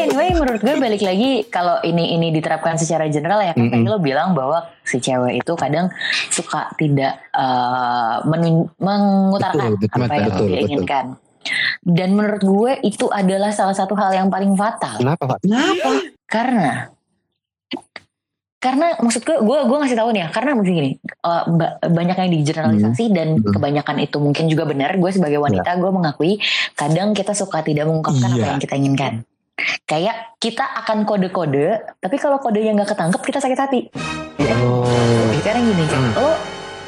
anyway menurut gue balik lagi kalau ini ini diterapkan secara general ya kan Mm-mm. tadi lo bilang bahwa si cewek itu kadang suka tidak menun- mengutarakan Betul, betul, apa yang betul, dia betul. inginkan. Dan menurut gue itu adalah salah satu hal yang paling fatal Kenapa Pak? Kenapa? karena karena maksud gue gue gue ngasih tahu nih ya karena mungkin gini ba- banyak yang digeneralisasi dan Hmm. kebanyakan itu mungkin juga benar gue sebagai wanita gue mengakui kadang kita suka tidak mengungkapkan apa Iya. yang kita inginkan kayak kita akan kode-kode tapi kalau kodenya nggak ketangkep kita sakit hati Oh. sekarang gini Hmm. lo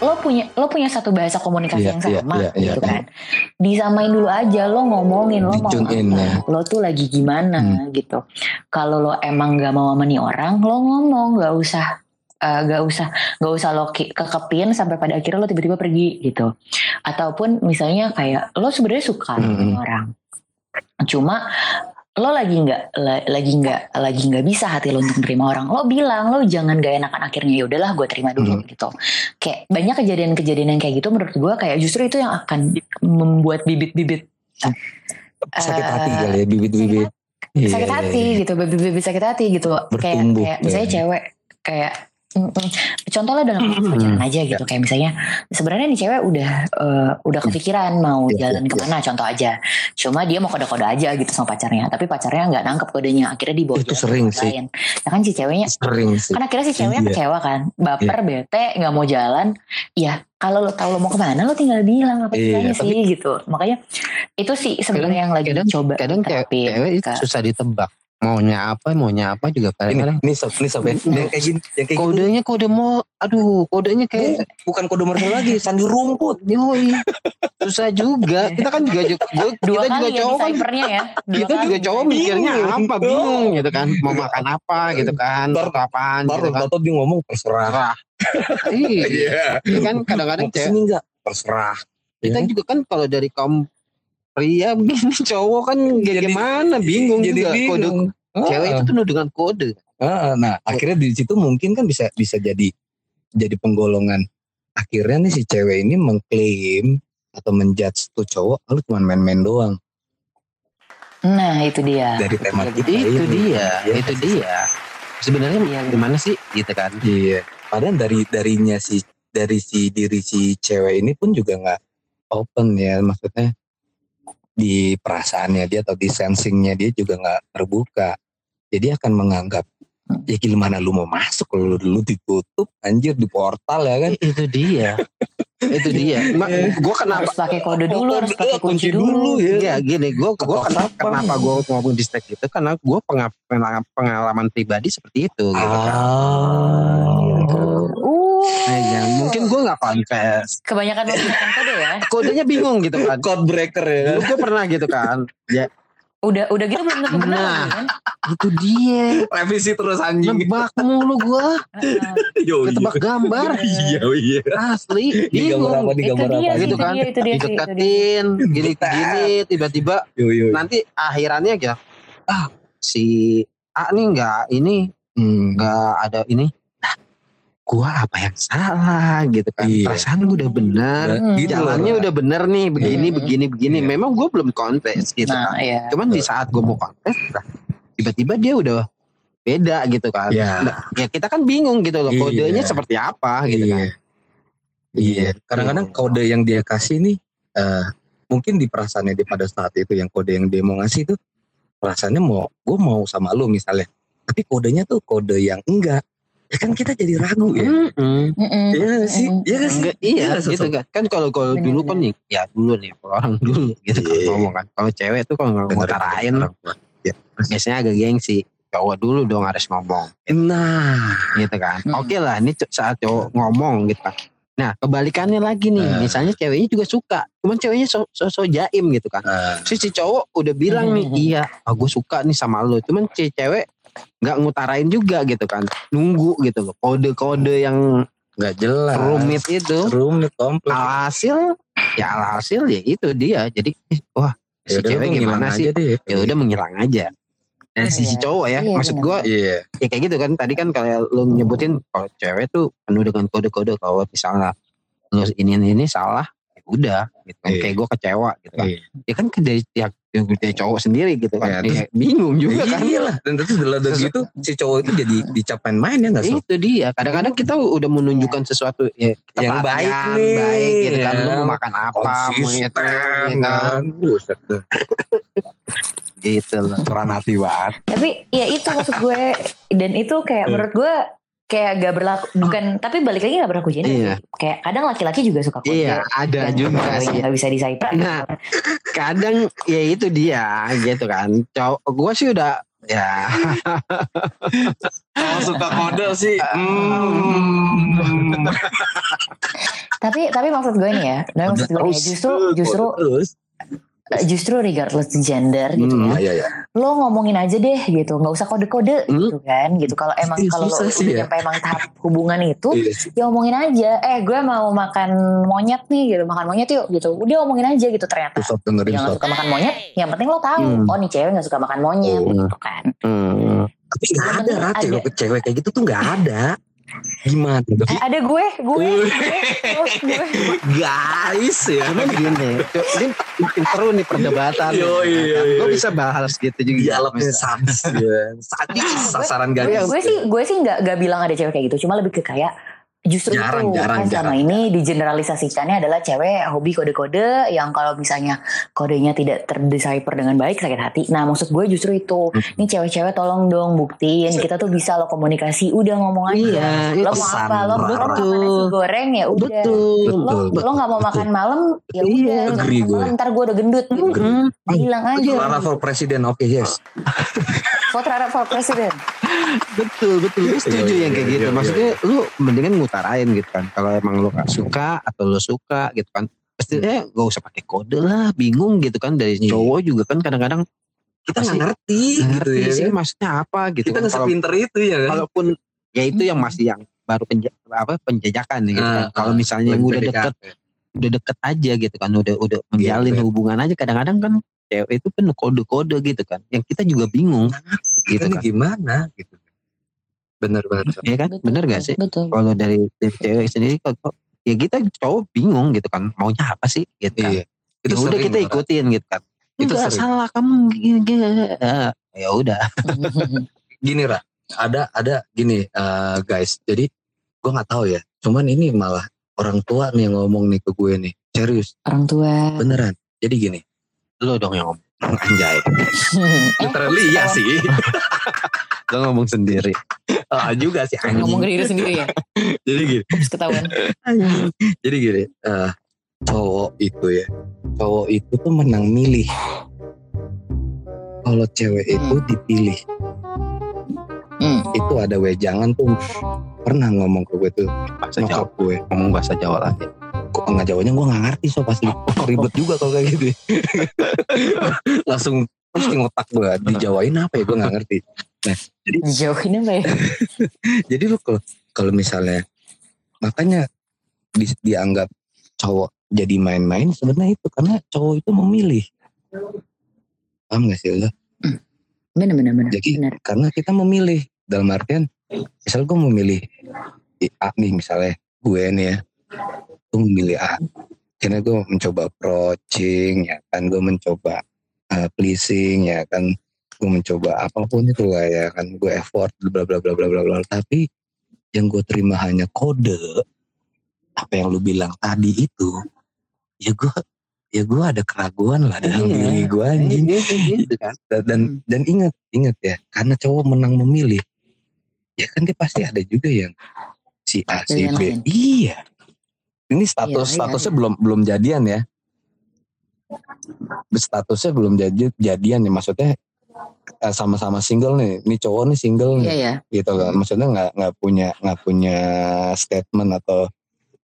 lo punya lo punya satu bahasa komunikasi Iya, yang iya, sama iya, iya, gitu kan disamain dulu aja lo ngomongin lo mau in, apa ya. lo tuh lagi gimana Hmm. gitu kalau lo emang nggak mau sama nih orang lo ngomong nggak usah eh, nggak usah nggak usah lo kekepin sampai pada akhirnya lo tiba-tiba pergi gitu ataupun misalnya kayak lo sebenarnya suka sama Hmm. nih orang cuma lo lagi nggak la- lagi nggak lagi nggak bisa hati lo untuk menerima orang lo bilang lo jangan gak enakan akhirnya ya udahlah gue terima dulu Hmm. gitu kayak banyak kejadian-kejadian yang kayak gitu menurut gue kayak justru itu yang akan membuat bibit-bibit Sakit Eh, hati kali ya bibit-bibit. Iya, sakit iya, hati iya. gitu bibit-bibit sakit hati gitu kayak Bertumbuh, kayak misalnya ya. cewek kayak mm, mm. contohnya dalam konteks pacaran aja gitu. Kayak misalnya sebenarnya nih cewek udah eh, udah kepikiran mau Iya, jalan iya, ke mana contoh aja. Cuma dia mau kode-kode aja gitu sama pacarnya. Tapi pacarnya nggak nangkep kodenya. Akhirnya dibawa Itu sering sih. lain. Nah kan si ceweknya Sering sih. kan akhirnya si ceweknya Iya. kecewa kan. Baper bete nggak mau jalan. Ya kalau lo tahu lo mau ke mana lo tinggal bilang apa tapi- sih gitu. Makanya itu sih sebenarnya yang lagi kadang- coba kadang cewek, ke- susah ditebak maunya apa maunya apa juga Ini, kadang-kadang ini sob, ini sob ya. Yang kayak gini, yang kayak gini. kodenya kode mau aduh kodenya kayak bukan kode martel lagi, sandu rumput. yoi susah juga kita kan juga juga gua- dua kita juga ya cowok kan ya Dua kita kali juga cowok mikirnya apa bingung gitu kan mau makan apa gitu kan atau apaan Baru gitu kan tato dia ngomong terserah. iya Itu kan kadang-kadang cewek? Terserah. kita juga kan kalau dari kaum pria begini cowok kan Jadi- gimana bingung Jadi juga kode bingung. cewek itu penuh dengan kode Ah, nah, akhirnya di situ mungkin kan bisa bisa jadi jadi penggolongan. Akhirnya nih si cewek ini mengklaim atau menjudge tuh cowok, "Ah, lu cuma main-main doang nah itu dia dari tema kita itu ini. dia Iya. itu dia sebenarnya Iya, gimana sih gitu kan Iya. Padahal dari darinya si dari si diri si cewek ini pun juga nggak open ya, maksudnya di perasaannya dia atau di sensingnya dia juga nggak terbuka. Jadi akan menganggap ya gimana lu mau masuk kalau lu ditutup anjir di portal ya kan? Itu dia. Itu dia. Ma, gue kenapa harus pakai kode dulu harus pakai kunci, Kunci dulu, dulu, ya. Gini gue gua Ketok kenapa, kenapa gue ngomong di stack itu? Karena gue pengalaman, pengalaman pribadi seperti itu gitu kan. ah uh Nah, ya, mungkin gue nggak confess. Kebanyakan menggunakan kode ya? Kodenya bingung gitu kan. Code breaker ya. Dulu gue pernah gitu kan. Ya. Udah udah gitu belum tentu benar Nah. kan? itu dia. Revisi terus anjing. Nebak mulu gue Heeh. yo ketebak gambar. Iya iya. Asli di gambar apa bingung di itu gambar dia apa gitu itu kan. dia, itu dia sih, itu dia. dideketin gini gini tiba-tiba yo yo nanti akhirannya aja. Ah si A nih nggak ini Hmm. nggak ada ini gua apa yang salah gitu kan Iya. perasaan gua udah benar Hmm. Gitu jalannya loh. udah bener nih begini Hmm. begini begini Iya. memang gua belum kontes gitu nah kan iya cuman di saat gua mau kontes lah, tiba-tiba dia udah beda gitu kan Ya. Nah, ya kita kan bingung gitu loh Iya. kodenya seperti apa gitu iya. kan Iya. Kadang-kadang kode yang dia kasih nih eh mungkin di perasaannya dia pada saat itu yang kode yang dia mau ngasih itu perasaannya mau gue mau sama lu misalnya. Tapi kodenya tuh kode yang enggak. Ya kan kita jadi ragu ya. Mm-mm. Mm-mm. Iya nggak sih? Iya nggak sih? Enggak, iya Iya, gitu sosok. kan. Kan kalau kalau dulu kan nih, ya dulu nih kalau orang dulu gitu kan Iya. ngomong kan. Kalau cewek tuh kalau orang tua. Ya. biasanya agak gengsi. Cowok dulu dong harus ngomong Nah, gitu kan. Hmm. Oke lah ini saat cowok ngomong gitu kan. Nah kebalikannya lagi nih, Eh. misalnya ceweknya juga suka, cuman ceweknya so, so, so jaim gitu kan. eh, Si, si cowok udah bilang nih, Hmm. iya, ah, gue suka nih sama lo, cuman si cewek nggak ngutarain juga gitu kan, nunggu gitu loh, kode-kode yang nggak jelas. rumit itu. Rumit kompleks. alhasil ya alhasil ya itu dia jadi eh, wah si Ya cewek gimana sih ya udah menghilang aja dan si, si Iya. cowok ya Iya, maksud gua Iya. ya kayak gitu kan tadi kan kalau lu nyebutin kalau cewek tuh penuh dengan kode-kode kalau misalnya lu ini ini salah ya udah gitu kan Iya. kayak gua kecewa gitu kan Iya. ya kan ke- dari tiap yang punya cowok sendiri gitu Ya, kan. terus- Ya, bingung juga kan. Iya lah. Dan terus udah Terus- gitu si cowok itu jadi dicapain main ya nggak sob? Itu dia. Kadang-kadang kita udah menunjukkan sesuatu ya, kita Yang baik perhatian, nih, baik gitu kan. Lu ya. mau makan apa, mau itu, Konsisten ya kan. kan. Buset tuh. Gitu loh. Peran hati banget. Tapi ya itu maksud gue dan itu kayak Iya. menurut gue kayak gak berlaku bukan tapi balik lagi gak berlaku gender Iya. Kayak kadang laki-laki juga suka kode. Iya, ada juga sih. nggak bisa decipher. Nah, kadang ya itu dia gitu kan. Cowok gue sih udah ya Kalau suka kode sih. Hmm. tapi tapi maksud gue nih ya, nah, maksud gue nih ya, justru justru terus. Justru regardless gender gitu Hmm. ya. Iya iya. Lo ngomongin aja deh gitu, nggak usah kode-kode Hmm. gitu kan gitu. Kalau emang kalau lo udah ya. nyampe emang tahap hubungan itu, Iya ya omongin aja. Eh gue mau makan monyet nih gitu, makan monyet yuk gitu. Udah omongin aja gitu ternyata. Sob dengerin Yang suka makan monyet, yang penting lo tahu. Hmm. Oh nih cewek gak suka makan monyet Oh. gitu kan. hmm, Tapi nggak ada ada. cewek cewek kayak gitu tuh nggak ada. Gimana? tuh? Eh, ada gue, gue, gue, gue. Guys ya. cuman gini, ini makin seru nih perdebatan. Yo, iya, iya, Gue iya. bisa bahas gitu juga. Dialognya Bisa. sadis ya. Sadis sasaran gue, gadis. gue sih gue sih nggak nggak bilang ada cewek kayak gitu cuma lebih ke kayak justru Jarang, itu jarang, kan selama jarang. ini digeneralisasikannya adalah cewek hobi kode-kode yang kalau misalnya kodenya tidak terdecipher dengan baik sakit hati. Nah maksud gue justru itu. Hmm. ini cewek-cewek tolong dong buktiin kita tuh bisa lo komunikasi. Udah ngomong aja Iya, lo mau apa? Lo, mau makan nasi goreng? Ya udah. Betul. lo Betul, lo nggak mau makan malam? Ya Iya, udah. Malam, ntar gue udah gendut. Hmm, bilang aja. Rara for presiden. Oke, yes. vote Rara for president betul betul gue setuju Iya, yang kayak iya, gitu iya, maksudnya lu mendingan ngutarain gitu kan kalau emang lu gak suka atau lu suka gitu kan pastinya gak usah pakai kode lah bingung gitu kan dari Iya. cowok juga kan kadang-kadang Kita nggak Pasti ngerti gitu ngerti ya. sih kan? maksudnya apa gitu Kita kan. nggak sepinter itu ya kan. kalaupun ya itu yang masih yang baru penja, apa penjajakan gitu kan. Ah, kalau ah, misalnya yang udah deket udah deket aja gitu kan udah udah menjalin Gitu. hubungan aja kadang-kadang kan cewek itu penuh kode-kode gitu kan yang kita juga bingung gitu kan gimana gitu. Bener-bener. Iya kan Betul, bener gak sih betul kalau dari, dari cewek sendiri kok ya kita cowok bingung gitu kan maunya apa sih gitu kan Iya. ya udah kita banget. ikutin gitu kan Itu Enggak salah kamu gini, gini. Ah, ya udah Gini Ra, ada ada gini eh, guys. Jadi gue nggak tahu ya. Cuman ini malah orang tua nih yang ngomong nih ke gue nih. Serius, orang tua beneran. Jadi gini, lo dong yang ngomong anjay. Literally ya sih. lo ngomong sendiri Ah, juga sih anjing. ngomong ke diri sendiri ya Jadi gini, Ups, ketahuan jadi gini. eh, cowok itu ya, cowok itu tuh menang milih. Kalau cewek itu Hmm. dipilih, Hmm. itu ada wejangan tuh pernah ngomong ke gue tuh bahasa Jawa gue ngomong bahasa Jawa lagi kok nggak jawabnya gue nggak ngerti so pasti ribet juga kalau kayak gitu langsung pasti ngotak gue dijawain apa ya gue nggak ngerti Dijauhin apa ya? jadi lu kalau kalau misalnya makanya di- dianggap cowok jadi main-main sebenarnya itu karena cowok itu memilih paham gak sih lo Bener bener bener. Jadi- bener. karena kita memilih dalam artian misal gue memilih A nih misalnya gue nih ya gue memilih A karena gue mencoba approaching ya kan. Gue mencoba uh, pleasing ya kan. Gue mencoba apa pun itu lah ya kan. Gue effort bla bla bla bla bla bla. Tapi yang gue terima hanya kode apa yang lu bilang tadi itu ya gue ya gue ada keraguan lah dalam Iya. diri gue anjing. Gitu kan dan dan, Hmm. dan ingat ingat ya karena cowok menang memilih ya kan dia pasti ada juga yang si A si B. iya ini status Iya, iya, statusnya belum belum jadian ya? Statusnya belum jadi jadian nih maksudnya eh, sama-sama single nih. Ini cowok nih single nih. Iya ya. gitu kan. Maksudnya nggak nggak punya nggak punya statement atau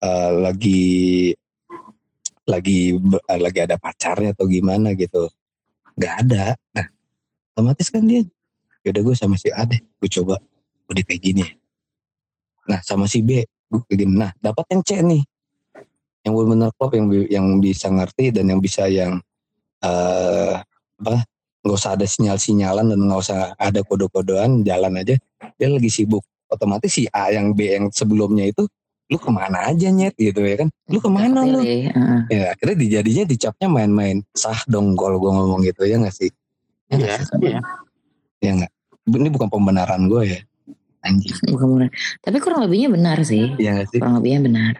eh, lagi lagi eh, lagi ada pacarnya atau gimana gitu. Nggak ada. Nah otomatis kan dia yaudah gue sama si A deh gue coba udah kayak gini nah sama si B gue kayak gini nah dapat yang C nih yang benar klop yang yang bisa ngerti dan yang bisa yang eh apa nggak usah ada sinyal-sinyalan dan nggak usah ada kode-kodean jalan aja dia lagi sibuk otomatis si A yang B yang sebelumnya itu lu ke mana aja nyet gitu ya kan lu ke mana lu heeh. ya akhirnya dijadinya dicapnya main-main sah dong kalau gue ngomong gitu ya gak sih ya nggak Iya, sih? iya. ya nggak ini bukan pembenaran gue ya anjing Bukan benar. Tapi kurang lebihnya benar sih. ya gak sih Kurang lebihnya benar.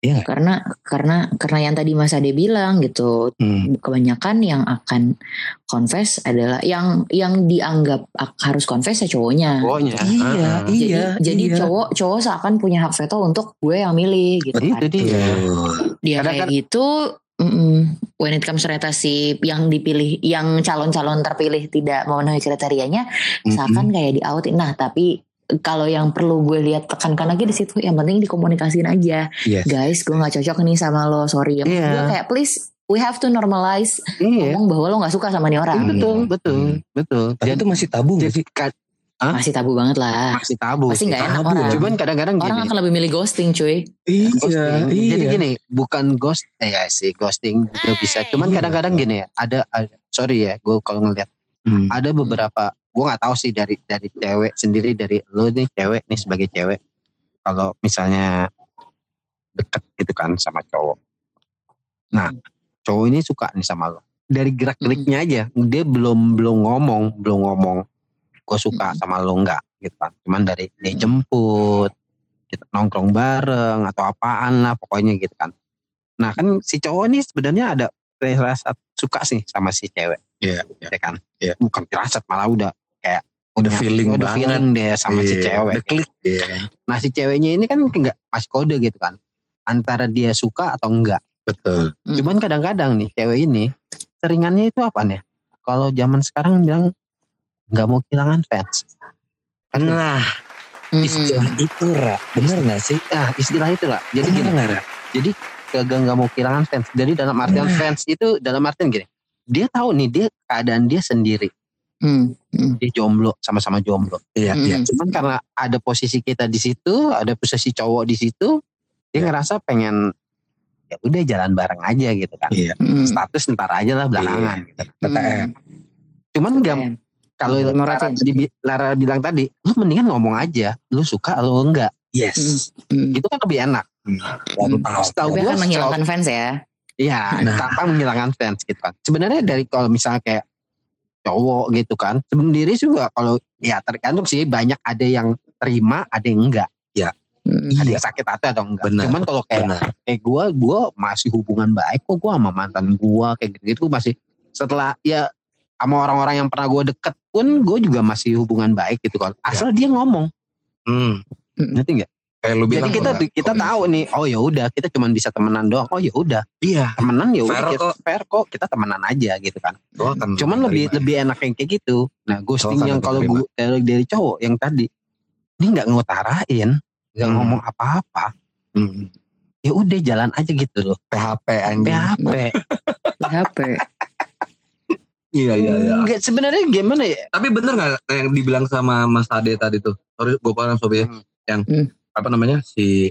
Iya? Karena karena karena yang tadi Mas Ade bilang gitu, Hmm. kebanyakan yang akan confess adalah yang yang dianggap harus confess ya cowoknya. Pokoknya. Iya, Heeh. jadi iya, jadi iya. cowok cowok seakan punya hak veto untuk gue yang milih gitu Itu kan. dia. Tuh. Dia kayak Kadang-kadang- gitu mm-mm, when it comes ternyata si yang dipilih yang calon-calon terpilih tidak memenuhi kriterianya seakan kayak di outin nah tapi kalau yang perlu gue lihat tekankan lagi di situ yang penting dikomunikasiin aja Yes. guys gue nggak cocok nih sama lo sorry ya Iya. gue kayak please we have to normalize Iya. ngomong bahwa lo nggak suka sama nih orang Iya, betul, Hmm. betul, Hmm. betul. Tapi Jadi itu masih tabu gak sih? ka- masih tabu banget lah masih tabu. pasti sih. nggak enak tabu, orang Cuman kadang-kadang orang gini. akan lebih milih ghosting cuy Iya, ghosting. iya. Jadi gini, bukan ghost, eh ya sih ghosting juga bisa. Cuman Iya. kadang-kadang gini ya, ada, ada sorry ya, gue kalau ngeliat Hmm. ada beberapa, gue nggak tahu sih dari dari cewek sendiri dari lo nih cewek nih sebagai cewek, kalau misalnya deket gitu kan sama cowok. Nah, cowok ini suka nih sama lo. Dari gerak geriknya aja, dia belum belum ngomong, belum ngomong, gue suka Mm. sama lo enggak gitu kan. Cuman dari dia jemput, kita nongkrong bareng atau apaan lah pokoknya gitu kan. Nah kan si cowok ini sebenarnya ada rasa suka sih sama si cewek, Iya, ya kan? Iya. Bukan firasat malah udah kayak Udah feeling udah banget. feeling deh sama si Iya, cewek. Udah klik. Iya. Nah si ceweknya ini kan enggak pas kode gitu kan. Antara dia suka atau enggak. Betul. Hmm. Cuman kadang-kadang nih cewek ini seringannya itu apa nih? Kalau zaman sekarang bilang nggak mau kehilangan fans. Nah, Mm-mm. istilah itu, Ra. Bener gak sih? Nah istilah itu lah. Jadi gini, nggak, Ra? jadi kagak nggak mau kehilangan fans. Jadi dalam artian Nah. fans itu dalam artian gini. Dia tahu nih dia keadaan dia sendiri. Mm, mm, Dia jomblo sama-sama jomblo. Iya, mm. iya. Cuman karena ada posisi kita di situ, ada posisi cowok di situ, dia Iya. ngerasa pengen ya udah jalan bareng aja gitu kan. Iya. mm. Status ntar aja lah belakangan. gitu. PTM. Cuman nggak kalau Lara, Lara bilang tadi, lu mendingan ngomong aja, lu suka lu enggak. Yes. Mm. Itu kan lebih enak. Hmm. tahu. Setahu Tapi gua akan menghilangkan fans ya. Iya, Nah. tanpa menghilangkan fans gitu kan. Sebenarnya dari kalau misalnya kayak cowok gitu kan, sendiri juga kalau ya tergantung sih banyak ada yang terima, ada yang enggak. Mm. Ada Iya. yang sakit hati atau enggak. Benar. Cuman kalau kayak Benar. kayak gue, gue masih hubungan baik kok gue sama mantan gue kayak gitu-gitu gua masih setelah ya sama orang-orang yang pernah gue deket pun gue juga masih hubungan baik gitu kan. Asal dia ngomong, Hmm. ngerti nggak? Kayak lu Jadi bilang. kita kok, kita tahu nih, oh ya udah kita cuma bisa temenan doang. Oh ya udah Iya. temenan ya udah Fair kita- kok. fair kok kita temenan aja gitu kan. Akan Cuman lebih menerima. lebih enak yang kayak gitu. Nah ghosting yang kalau diterima. gua dari, dari cowok yang tadi ini nggak ngutarain, nggak Hmm. ngomong apa-apa. Hmm. Ya udah jalan aja gitu loh. PHP anjing. PHP. HP. Iya, iya, iya. Nggak, sebenarnya gimana ya? Tapi bener gak yang dibilang sama Mas Ade tadi tuh? Sorry, gue paham Sobi ya. Hmm. Yang Hmm. Apa namanya si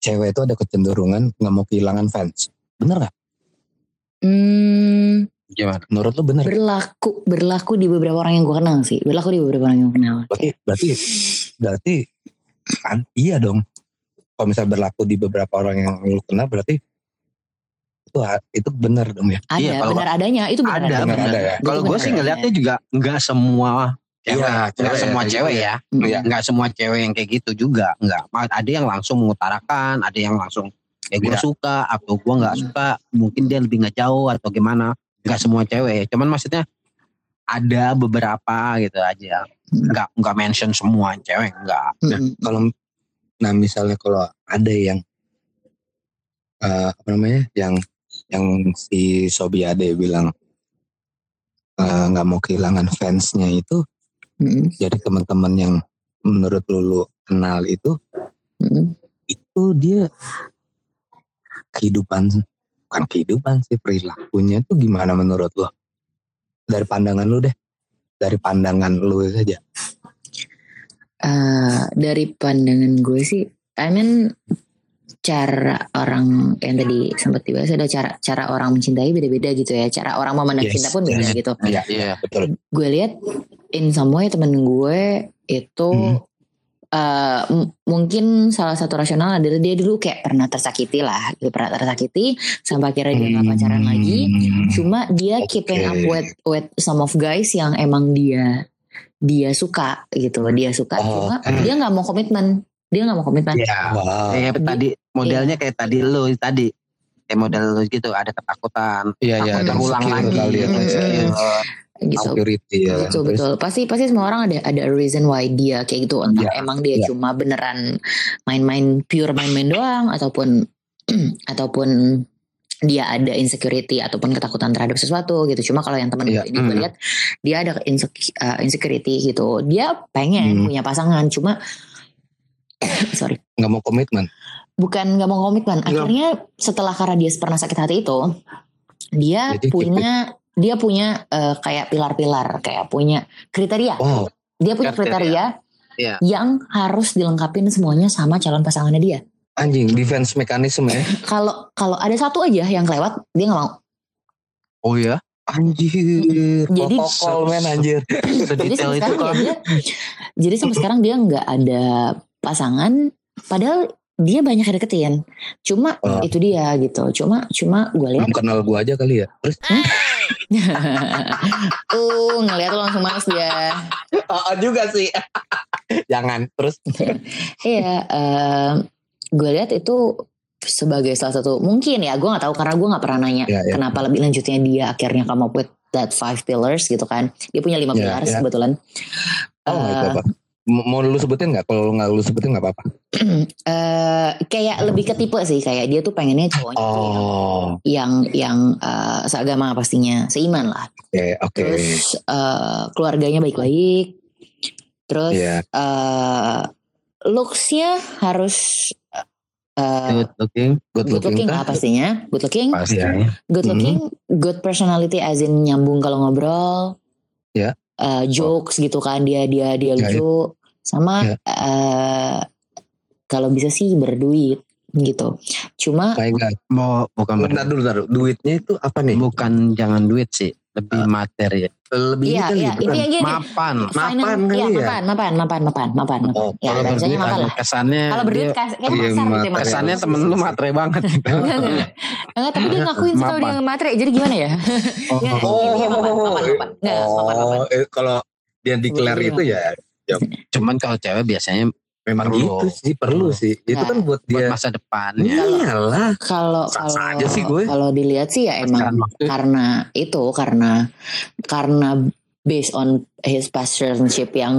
cewek itu ada kecenderungan nggak mau kehilangan fans. Bener gak? Hmm, Gimana? Menurut lu bener? berlaku berlaku di beberapa orang yang gue kenal sih. Berlaku di beberapa orang yang gue kenal. Berarti, berarti, berarti kan iya dong. Kalau misalnya berlaku di beberapa orang yang lu kenal berarti itu itu bener dong ya. Ada Iya, benar adanya itu benar Ada, benar ada ya. Itu Kalau gue benar sih adanya. ngeliatnya juga nggak semua cewek, Iya, nggak cewek semua ya, cewek ya, Mm. Iya. nggak semua cewek yang kayak gitu juga, nggak. Ada yang langsung mengutarakan, ada yang langsung ya gue Iya. suka atau gue nggak Mm. suka, mungkin dia lebih nggak jauh atau gimana. Nggak semua cewek, cuman maksudnya ada beberapa gitu aja. Mm. Nggak nggak mention semua cewek, nggak. Mm-mm. Kalau nah misalnya kalau ada yang eh, apa namanya yang yang si Sobi Ade bilang eh, nggak mau kehilangan fansnya itu Jadi teman-teman yang menurut Lulu kenal itu Mm-mm. itu dia kehidupan bukan kehidupan sih perilakunya itu gimana menurut lo dari pandangan lu deh dari pandangan lu saja Eh, dari pandangan gue sih, I mean cara orang yang tadi sempat dibahas ada cara cara orang mencintai beda-beda gitu ya. Cara orang memandang Yes, cinta pun beda yes. gitu. Iya, Iya. betul Gue lihat in some way temen gue itu Hmm. eh, m- mungkin salah satu rasional adalah dia dulu kayak pernah tersakiti lah, gitu, pernah tersakiti sampai akhirnya dia nggak pacaran lagi. Cuma dia keeping up with with some of guys yang emang dia dia suka gitu, dia suka. Oh, Cuma oke. dia nggak mau komitmen, dia nggak mau komitmen. Iya. Wow. Kayak Di- tadi modelnya kayak tadi Iya. lu tadi. Kayak model lu gitu ada ketakutan. Iya iya takut ada terulang insecure lagi. kali ya. Mm, Insecure. Gitu. Security ya. betul Terus, betul pasti pasti semua orang ada ada reason why dia kayak gitu entah Iya, emang dia iya. cuma beneran main-main pure main-main doang ataupun ataupun dia ada insecurity ataupun ketakutan terhadap sesuatu gitu cuma kalau yang teman Iya, ini gue mm. lihat dia ada insec- uh, insecurity gitu dia pengen Hmm. punya pasangan cuma sorry nggak mau komitmen. bukan nggak mau komitmen Nggak. akhirnya setelah karena dia pernah sakit hati itu dia Jadi punya dia punya eh, kayak pilar-pilar kayak punya kriteria Wow. dia punya Kriteria. kriteria Iya. yang harus dilengkapin semuanya sama calon pasangannya dia Anjing defense mekanisme ya. kalau kalau ada satu aja yang kelewat dia nggak mau Oh ya. Anjir. Jadi- protokol men anjir. jadi sampai itu sekarang kan. dia jadi sampai sekarang dia nggak ada pasangan padahal dia banyak yang deketin cuma Oh. itu dia gitu cuma cuma gue lihat Belum kenal gua aja kali ya. Terus uh ngelihat lo langsung males dia oh, juga sih. Jangan terus Iya, gue lihat itu sebagai salah satu mungkin ya gue nggak tahu karena gue nggak pernah nanya Iya, iya. kenapa lebih lanjutnya dia akhirnya come up with that five pillars gitu kan dia punya lima Iya, pillars iya. kebetulan Oh. M- Mau lu sebutin nggak? Kalau lu nggak lu sebutin nggak apa-apa. eh, kayak lebih ke tipe sih kayak dia tuh pengennya cowoknya tuh yang Oh, yang yang eh, seagama pastinya seiman lah oke oke. terus eh, keluarganya baik-baik terus Iya. eh, looksnya harus eh, Good looking. Good good looking kah? lah pastinya good looking Pasti. Iya. good Mhm. looking good personality as in nyambung kalau ngobrol Ya. Eh, jokes gitu kan dia dia dia Ya, lucu sama Ya. eh, kalau bisa sih berduit gitu cuma God. Mau bukan Bentar dulu, bentar dulu. Duitnya itu apa nih? bukan jangan duit sih, lebih materi. Lebih iya iya bukan? intinya gini Mapan. Mapan iya, ya? mapan mapan mapan mapan mapan Oh, ya Kalau berduit mapan lah kesannya. kalau berduit dia- kas, kayak Iya, kasar gitu ya, kesannya temen lu matre banget. Enggak, enggak. Enggak, tapi dia ngakuin sih kalau dia matre jadi gimana ya Oh, oh. intinya mapan mapan mapan Nggak, mapan mapan Oh, eh, kalau dia declare Iya. itu ya Cuman kalau cewek biasanya memang Perlu. gitu sih perlu Perlu. sih. Itu Nah, kan buat buat dia. masa depannya. Iyalah. kalau kalau aja sih gue. kalau dilihat sih ya emang waktu karena itu karena karena based on his past relationship yang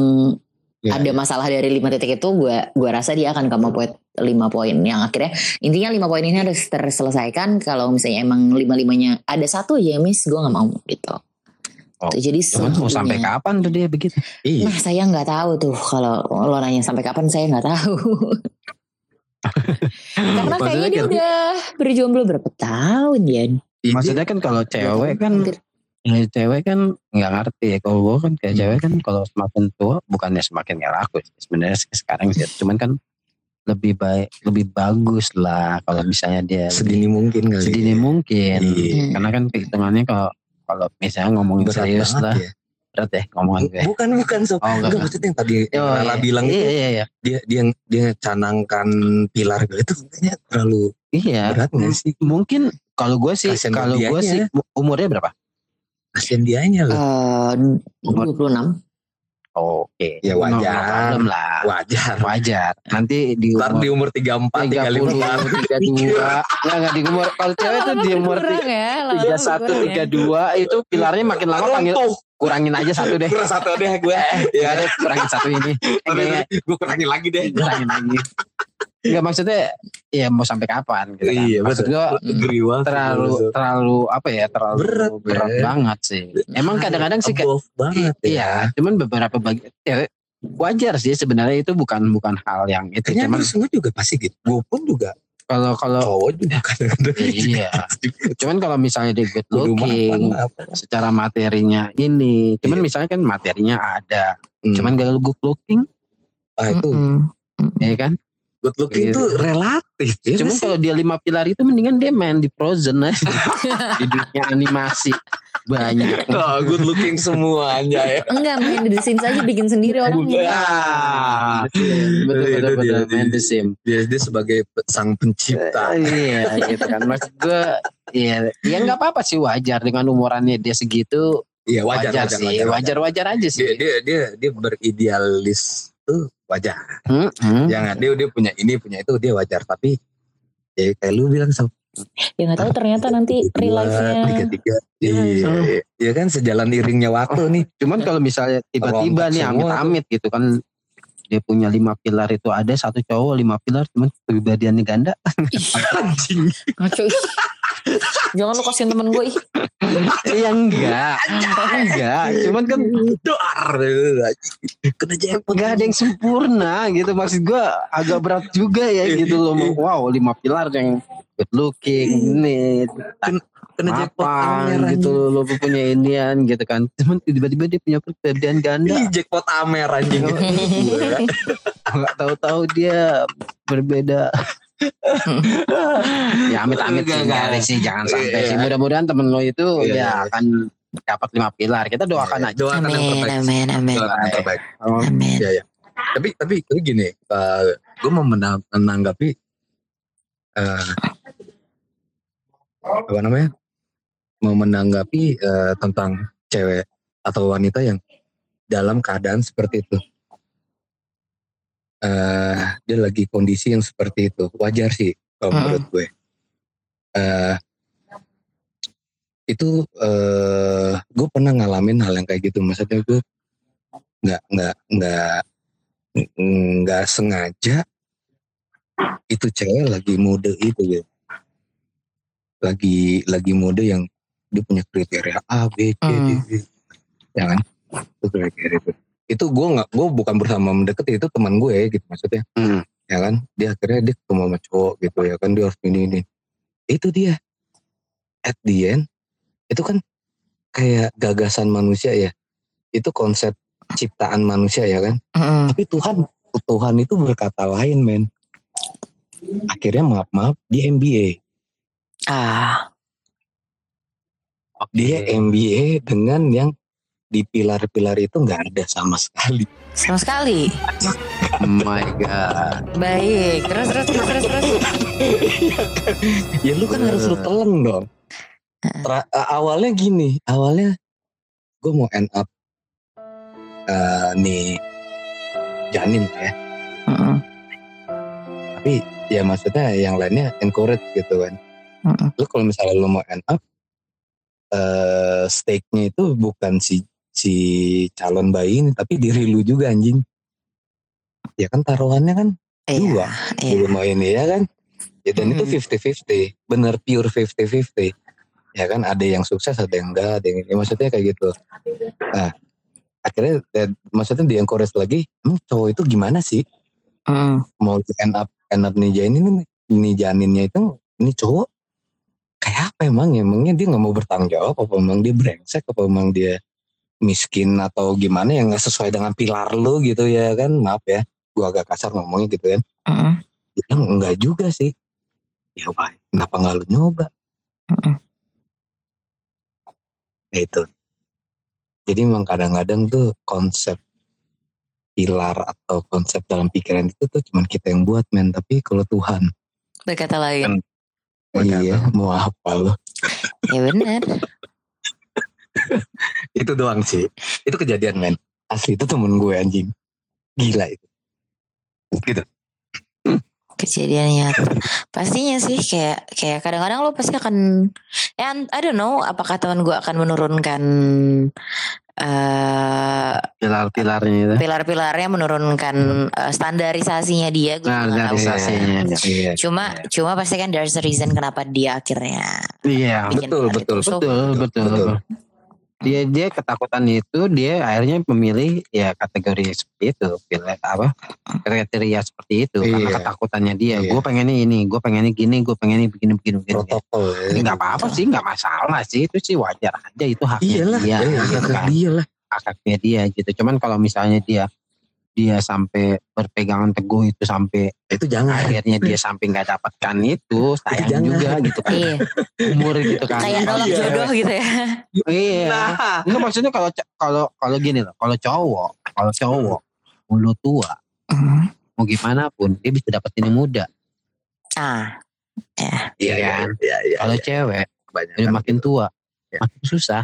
Ya. ada masalah dari lima titik itu gue gue rasa dia akan up with lima poin yang akhirnya intinya lima poin ini harus terselesaikan kalau misalnya emang lima limanya ada satu aja miss gue nggak mau gitu Oh, jadi Cuman mau sampai kapan tuh dia begitu? Iya. Nah saya nggak tahu tuh kalau lo nanya sampai kapan saya nggak tahu. Karena kayaknya dia kan- udah berjomblo berapa tahun ya? Maksudnya kan kalau cewek kan ya cewek kan nggak ngerti ya. Kalau gue kan kayak Hmm. cewek kan kalau semakin tua bukannya semakin nggak laku. Sebenarnya sekarang sih. Cuman kan lebih baik, lebih bagus lah kalau misalnya dia lebih sedini mungkin kali. sedini mungkin. Iya. Karena kan hitungannya kalau kalau misalnya ngomongin Berat serius lah, ya. berat ya ngomongan gue. Bukan bukan sob. Oh, enggak. Enggak maksudnya yang tadi Oh, Rara iya. bilang iya, itu iya, iya. dia dia dia canangkan pilar gitu kayaknya terlalu Iya. berat nggak sih? Mungkin kalau gue sih, Kasian kalau gue sih umurnya berapa? Kasian dianya loh. Eh, 26 Oke. Ya, wajar. No, lah. Wajar. Wajar. Nanti di Ntar umur di umur 34, 30, 35 32. Enggak, enggak di umur. Kalau cewek tuh di umur Kurang ya, lama-lama 31, kurang ya. 32 itu pilarnya makin lama panggil kurangin aja satu deh. Kurang satu deh gue. Ya, Ya, kurangin satu ini. Gue kurangin lagi deh. kurangin lagi. Enggak maksudnya ya mau sampai kapan gitu kan. Iya, Maksud betul. gue Agree banget. terlalu terlalu apa ya terlalu Berat, berat Ben. banget sih. Emang kadang-kadang sih banget ya. Iya, cuman beberapa bagi cewek wajar sih sebenarnya itu bukan bukan hal yang itu Kayaknya cuman semua juga pasti gitu. Gue pun juga kalau kalau cowok juga kadang-kadang Iya. cuman kalau misalnya dia good looking apa. secara materinya ini cuman Iya. misalnya kan materinya ada Hmm. cuman gak good looking ah, itu Mm-mm. ya kan good looking Gitu. itu relatif. ya cuman nggak sih? kalau dia lima pilar itu mendingan dia main di Frozen aja di dunia animasi banyak. Oh, good looking semuanya ya. Enggak main di Sims aja bikin sendiri orangnya. Ah, betul Itu betul dia, betul main dia. The Sim. dia, dia sebagai sang pencipta. iya gitu kan maksud gue Iya, ya nggak apa-apa sih wajar dengan umurannya dia segitu Iya wajar, wajar, wajar, sih, wajar, wajar, aja Dia, sih. dia dia dia beridealis tuh wajar. Hmm, hmm. Jangan dia dia punya ini punya itu dia wajar tapi ya kayak lu bilang sama Ya nggak tahu ternyata nanti real tiga life-nya. tiga iya iya Iya kan sejalan iringnya waktu nih Cuman kalau misalnya tiba-tiba nih amit-amit gitu kan dia punya lima pilar itu ada satu cowok lima pilar cuman kepribadiannya ganda anjing Ngaco. Jangan lu kasihin temen gue ih. ya enggak. Enggak. Cuman kan doar. Kena jackpot. Enggak ada yang sempurna gitu. Maksud gua agak berat juga ya gitu loh. Wow lima pilar yang good looking nih kena jackpot gitu lo punya inian gitu kan. Cuman tiba-tiba dia punya kepribadian ganda. Ih, jackpot amer anjing. Nggak tahu-tahu dia berbeda ya amit-amit sih enggak. sih jangan sampai Iya. sih mudah-mudahan temen lo itu Iya, ya iya. akan dapat lima pilar kita doakan aja doakan yang Amin, terbaik amin, amin. doakan yang terbaik Amin. ya ya tapi tapi gini gue mau mena- menanggapi eh, apa namanya mau menanggapi eh, tentang cewek atau wanita yang dalam keadaan seperti itu eh dia lagi kondisi yang seperti itu wajar sih kalau Mm-mm. menurut gue eh itu eh gue pernah ngalamin hal yang kayak gitu maksudnya gue nggak nggak nggak nggak sengaja itu cewek lagi mode itu gitu lagi lagi mode yang dia punya kriteria A B C D Hmm. E. ya kan itu kriteria itu itu gue nggak gue bukan bersama mendekati itu teman gue gitu maksudnya. Hmm. ya kan? Dia akhirnya dia ketemu sama cowok gitu ya kan? Dia harus ini ini. Itu dia. At the end itu kan kayak gagasan manusia ya. Itu konsep ciptaan manusia ya kan? Mm-mm. tapi Tuhan Tuhan itu berkata lain men. Akhirnya maaf maaf dia MBA Ah, dia MBA dengan yang di pilar-pilar itu nggak ada sama sekali sama sekali. Oh my god Baik. Terus terus terus terus terus. ya lu kan harus lu teleng dong Tra- eh, awalnya gini awalnya gue mau end up eh, nih janin ya Mm-mm. tapi ya maksudnya yang lainnya encourage gitu kan Mm-mm. lu kalau misalnya lu mau end up eh stake-nya itu bukan si si calon bayi ini tapi diri lu juga anjing ya kan taruhannya kan Iya. dua Iya. dulu mau ini ya kan ya, dan itu Hmm. 50-50 bener pure 50-50 ya kan ada yang sukses ada yang enggak ada yang ya, maksudnya kayak gitu nah akhirnya ya, maksudnya di encourage lagi emang cowok itu gimana sih Mm. mau end up end up nih janin ini janinnya itu ini cowok kayak apa emang emangnya dia nggak mau bertanggung jawab apa emang dia brengsek apa emang dia miskin atau gimana yang nggak sesuai dengan pilar lu gitu ya kan maaf ya gua agak kasar ngomongnya gitu kan Mm-mm. dia bilang enggak juga sih ya wah kenapa nggak lu nyoba Mm-mm. Nah, itu jadi memang kadang-kadang tuh konsep pilar atau konsep dalam pikiran itu tuh cuman kita yang buat men tapi kalau Tuhan Berkata lain. iya mau apa lo Ya benar. itu doang sih. Itu kejadian men. Asli itu temen gue anjing. Gila itu. Gitu. Kejadiannya pastinya sih kayak kayak kadang-kadang lo pasti akan ya I don't know apakah teman gue akan menurunkan eh pilar-pilarnya itu. pilar-pilarnya menurunkan eh, standarisasinya dia gue Nah, nggak tahu. standarisasinya. iya cuma cuma pasti kan there's a reason kenapa dia akhirnya iya betul, betul betul betul. Dia dia ketakutan itu dia akhirnya memilih ya kategori seperti itu pilih apa kriteria seperti itu karena Iya. ketakutannya dia Iya. gue pengennya ini gue pengennya gini gue pengennya begini begini begini protokol ya. Nggak apa-apa sih nggak masalah sih itu sih wajar aja itu haknya iyalah dia iya, gitu iya, kan. dia lah haknya dia gitu cuman kalau misalnya dia dia sampai berpegangan teguh itu sampai itu jangan akhirnya dia sampai nggak dapatkan itu sayang jangan. juga gitu kan Iya. umur gitu kan Kayak nolak Iya. jodoh gitu ya. iya nah Enggak maksudnya kalau kalau kalau gini loh kalau cowok kalau cowok mulu tua Hmm. mau gimana pun dia bisa dapetin yang muda Ah, iya Iya iya kan? iya iya kalau cewek kebanyakan udah makin tua Ya. makin susah.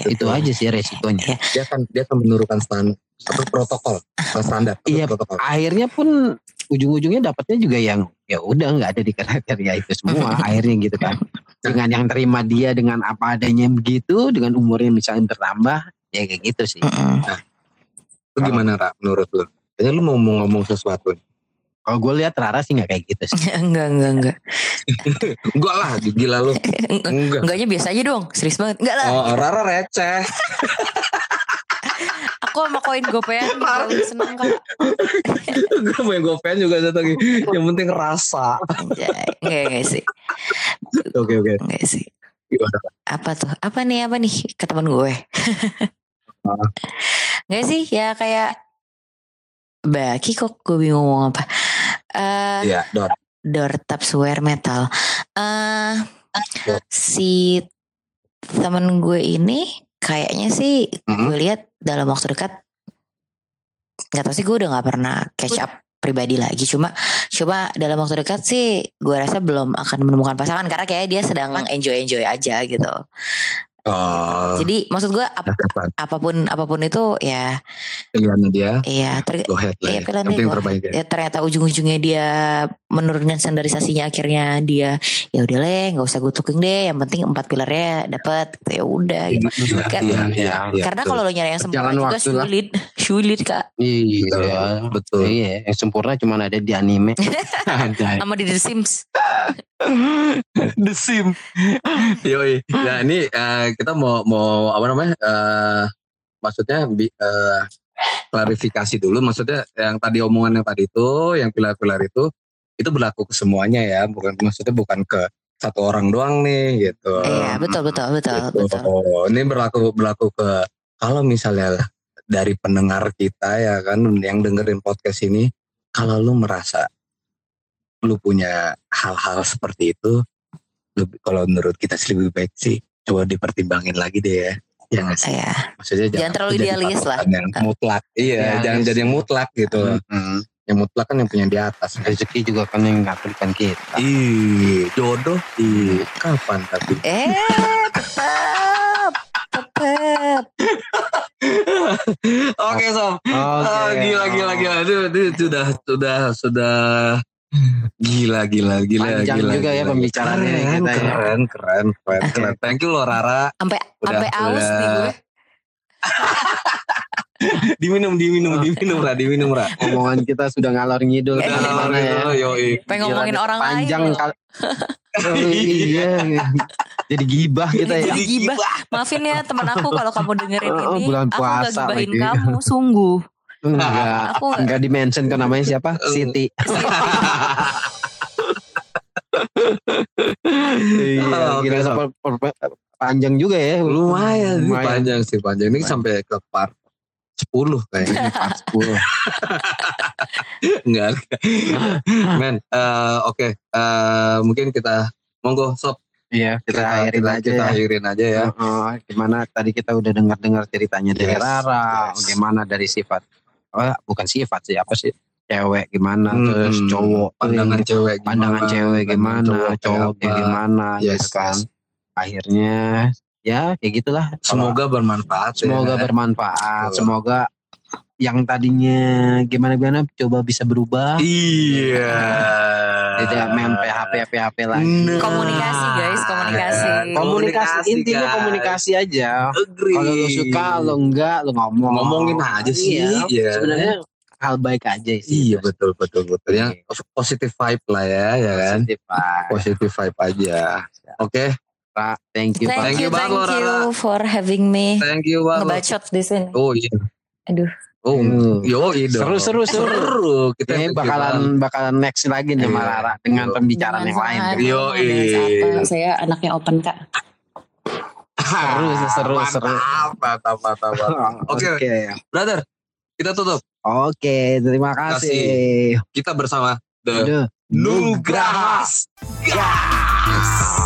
Ya. Itu aja sih resikonya. Dia akan dia akan menurunkan stand apa protokol standar Iya. protokol. akhirnya pun ujung-ujungnya dapatnya juga yang ya udah nggak ada di kriteria itu semua akhirnya gitu kan. Dengan yang terima dia dengan apa adanya begitu dengan umurnya misalnya bertambah ya kayak gitu sih. Mm-mm. itu gimana Ra menurut lu? Kayaknya lu mau mau ngomong sesuatu kalau gue lihat Rara sih nggak kayak gitu sih enggak, enggak, enggak. enggak lah gila lu enggak Enggaknya biasa aja dong, serius banget. Enggak lah, oh Rara receh aku sama koin gopean seneng kak. gue main gopen juga satu lagi yang penting rasa. Enggak, enggak sih. oke oke Enggak sih. Gimana? Apa tuh? Apa nih, apa nih ke teman gue? Ah. Enggak sih, ya kayak Baki kok gue bingung ngomong apa. Eh iya door Tupperware metal. Dot. si temen gue ini kayaknya sih Mhm. gue lihat dalam waktu dekat nggak tahu sih gue udah nggak pernah catch up pribadi lagi cuma cuma dalam waktu dekat sih gue rasa belum akan menemukan pasangan karena kayak dia sedang enjoy enjoy aja gitu oh jadi maksud gue ap- kapan apa pun apa pun itu ya. Pilihannya dia. Ya ter- go ahead lah Iya, ya. pilihan yang dia penting go terbaik ya ya ternyata ujung-ujungnya dia menurunkan standarisasinya akhirnya dia ya udah leh nggak usah gue tuking deh yang penting empat pilarnya dapat gitu ya udah gitu. Iya, Kan- iya, iya, iya, karena betul. kalau lo nyari yang sempurna Jalan juga waktu lah. sulit sulit kak. Iya betul. iya yang sempurna cuma ada di anime. Sama di The Sims The Sim. Yoi. Nah ini eh, kita mau mau apa namanya? eh maksudnya eh, klarifikasi dulu. Maksudnya yang tadi omongan yang tadi itu, yang pilar-pilar itu, itu berlaku ke semuanya ya. Bukan maksudnya bukan ke satu orang doang nih gitu. iya betul betul betul Gitu. betul Oh, ini berlaku berlaku ke kalau misalnya dari pendengar kita ya kan yang dengerin podcast ini, kalau lu merasa lu punya hal-hal seperti itu, lebih, kalau menurut kita sih lebih baik sih coba dipertimbangin lagi deh ya. Ya nggak sih? Iya. Maksudnya Jangan terlalu jadi idealis lah. Yang mutlak. Iya, Idealis. jangan jadi yang mutlak gitu. Mm-mm. Yang mutlak kan yang punya di atas. rezeki juga kan yang ngaturkan kita Ih, jodoh ih, kapan tapi? eh tetap tetap Oke, Sob. Oke. Ah, gila gila gila itu, itu sudah sudah sudah gila gila gila Panjang gila, juga ya gila. pembicaraannya keren, kita ya. keren, keren keren keren thank you loh Rara sampai sampai aus nih gue diminum diminum diminum Ra diminum Ra Omongan kita sudah ngalor ngidul Eh, ke mana-mana ya. yoi pengen ngomongin orang Panjang lain kali. Oh, iya. Jadi gibah kita ya. Jadi gibah. Maafin ya teman aku kalau kamu dengerin Oh, ini, bulan aku gak puasa gibahin lagi. kamu, sungguh. Enggak. Aku nggak- Enggak di-mention kan namanya siapa? Siti. Iya, gila, Sob. per- per- per- panjang juga ya. lumayan Lumayan. panjang sih panjang ini sampai ke part 10 kayaknya Part 10. enggak men eh, oke eh, mungkin kita monggo sob Iya, kita, akhirin kita, aja kita ya. akhirin aja ya Heeh, gimana tadi kita udah dengar-dengar ceritanya dari Yes, Rara, yes. gimana dari sifat, oh, bukan sifat sih apa sih, cewek gimana, terus Hmm, cowok, pandangan cewek gimana, pandangan cewek gimana, cowok cowok kayak apa. gimana, Yes, gitu kan. yes. Akhirnya ya kayak gitulah. semoga bermanfaat semoga ya. bermanfaat, Betul. semoga yang tadinya gimana-gimana coba bisa berubah. iya Tidak main PHP PHP lagi. Nah. Komunikasi, guys, komunikasi. Komunikasi, Komunikasi, intinya guys. komunikasi aja. Agree. Kalau lu suka, lo enggak, lo ngomong. Ngomongin aja sih, Iya. iya. Sebenarnya hal baik aja sih. iya betul betul betul yang positive vibe lah ya ya kan Positif, positive vibe aja oke Pak. Thank you. Thank, Thank you, you banget thank you Rara. for having me thank you banget ngebacot di sini. oh iya Aduh. Oh Hmm. yo Seru, seru, seru. seru kita Ini bakalan bakalan next lagi nih sama Iya. Dengan pembicaraan yang lain. Yo, iya. Saya anaknya open kak. Seru, seru, mantap, seru. mantap mantap mantap oke Oke. brother kita tutup Oke, terima kasih. Kita bersama The The Nugramas. Gas!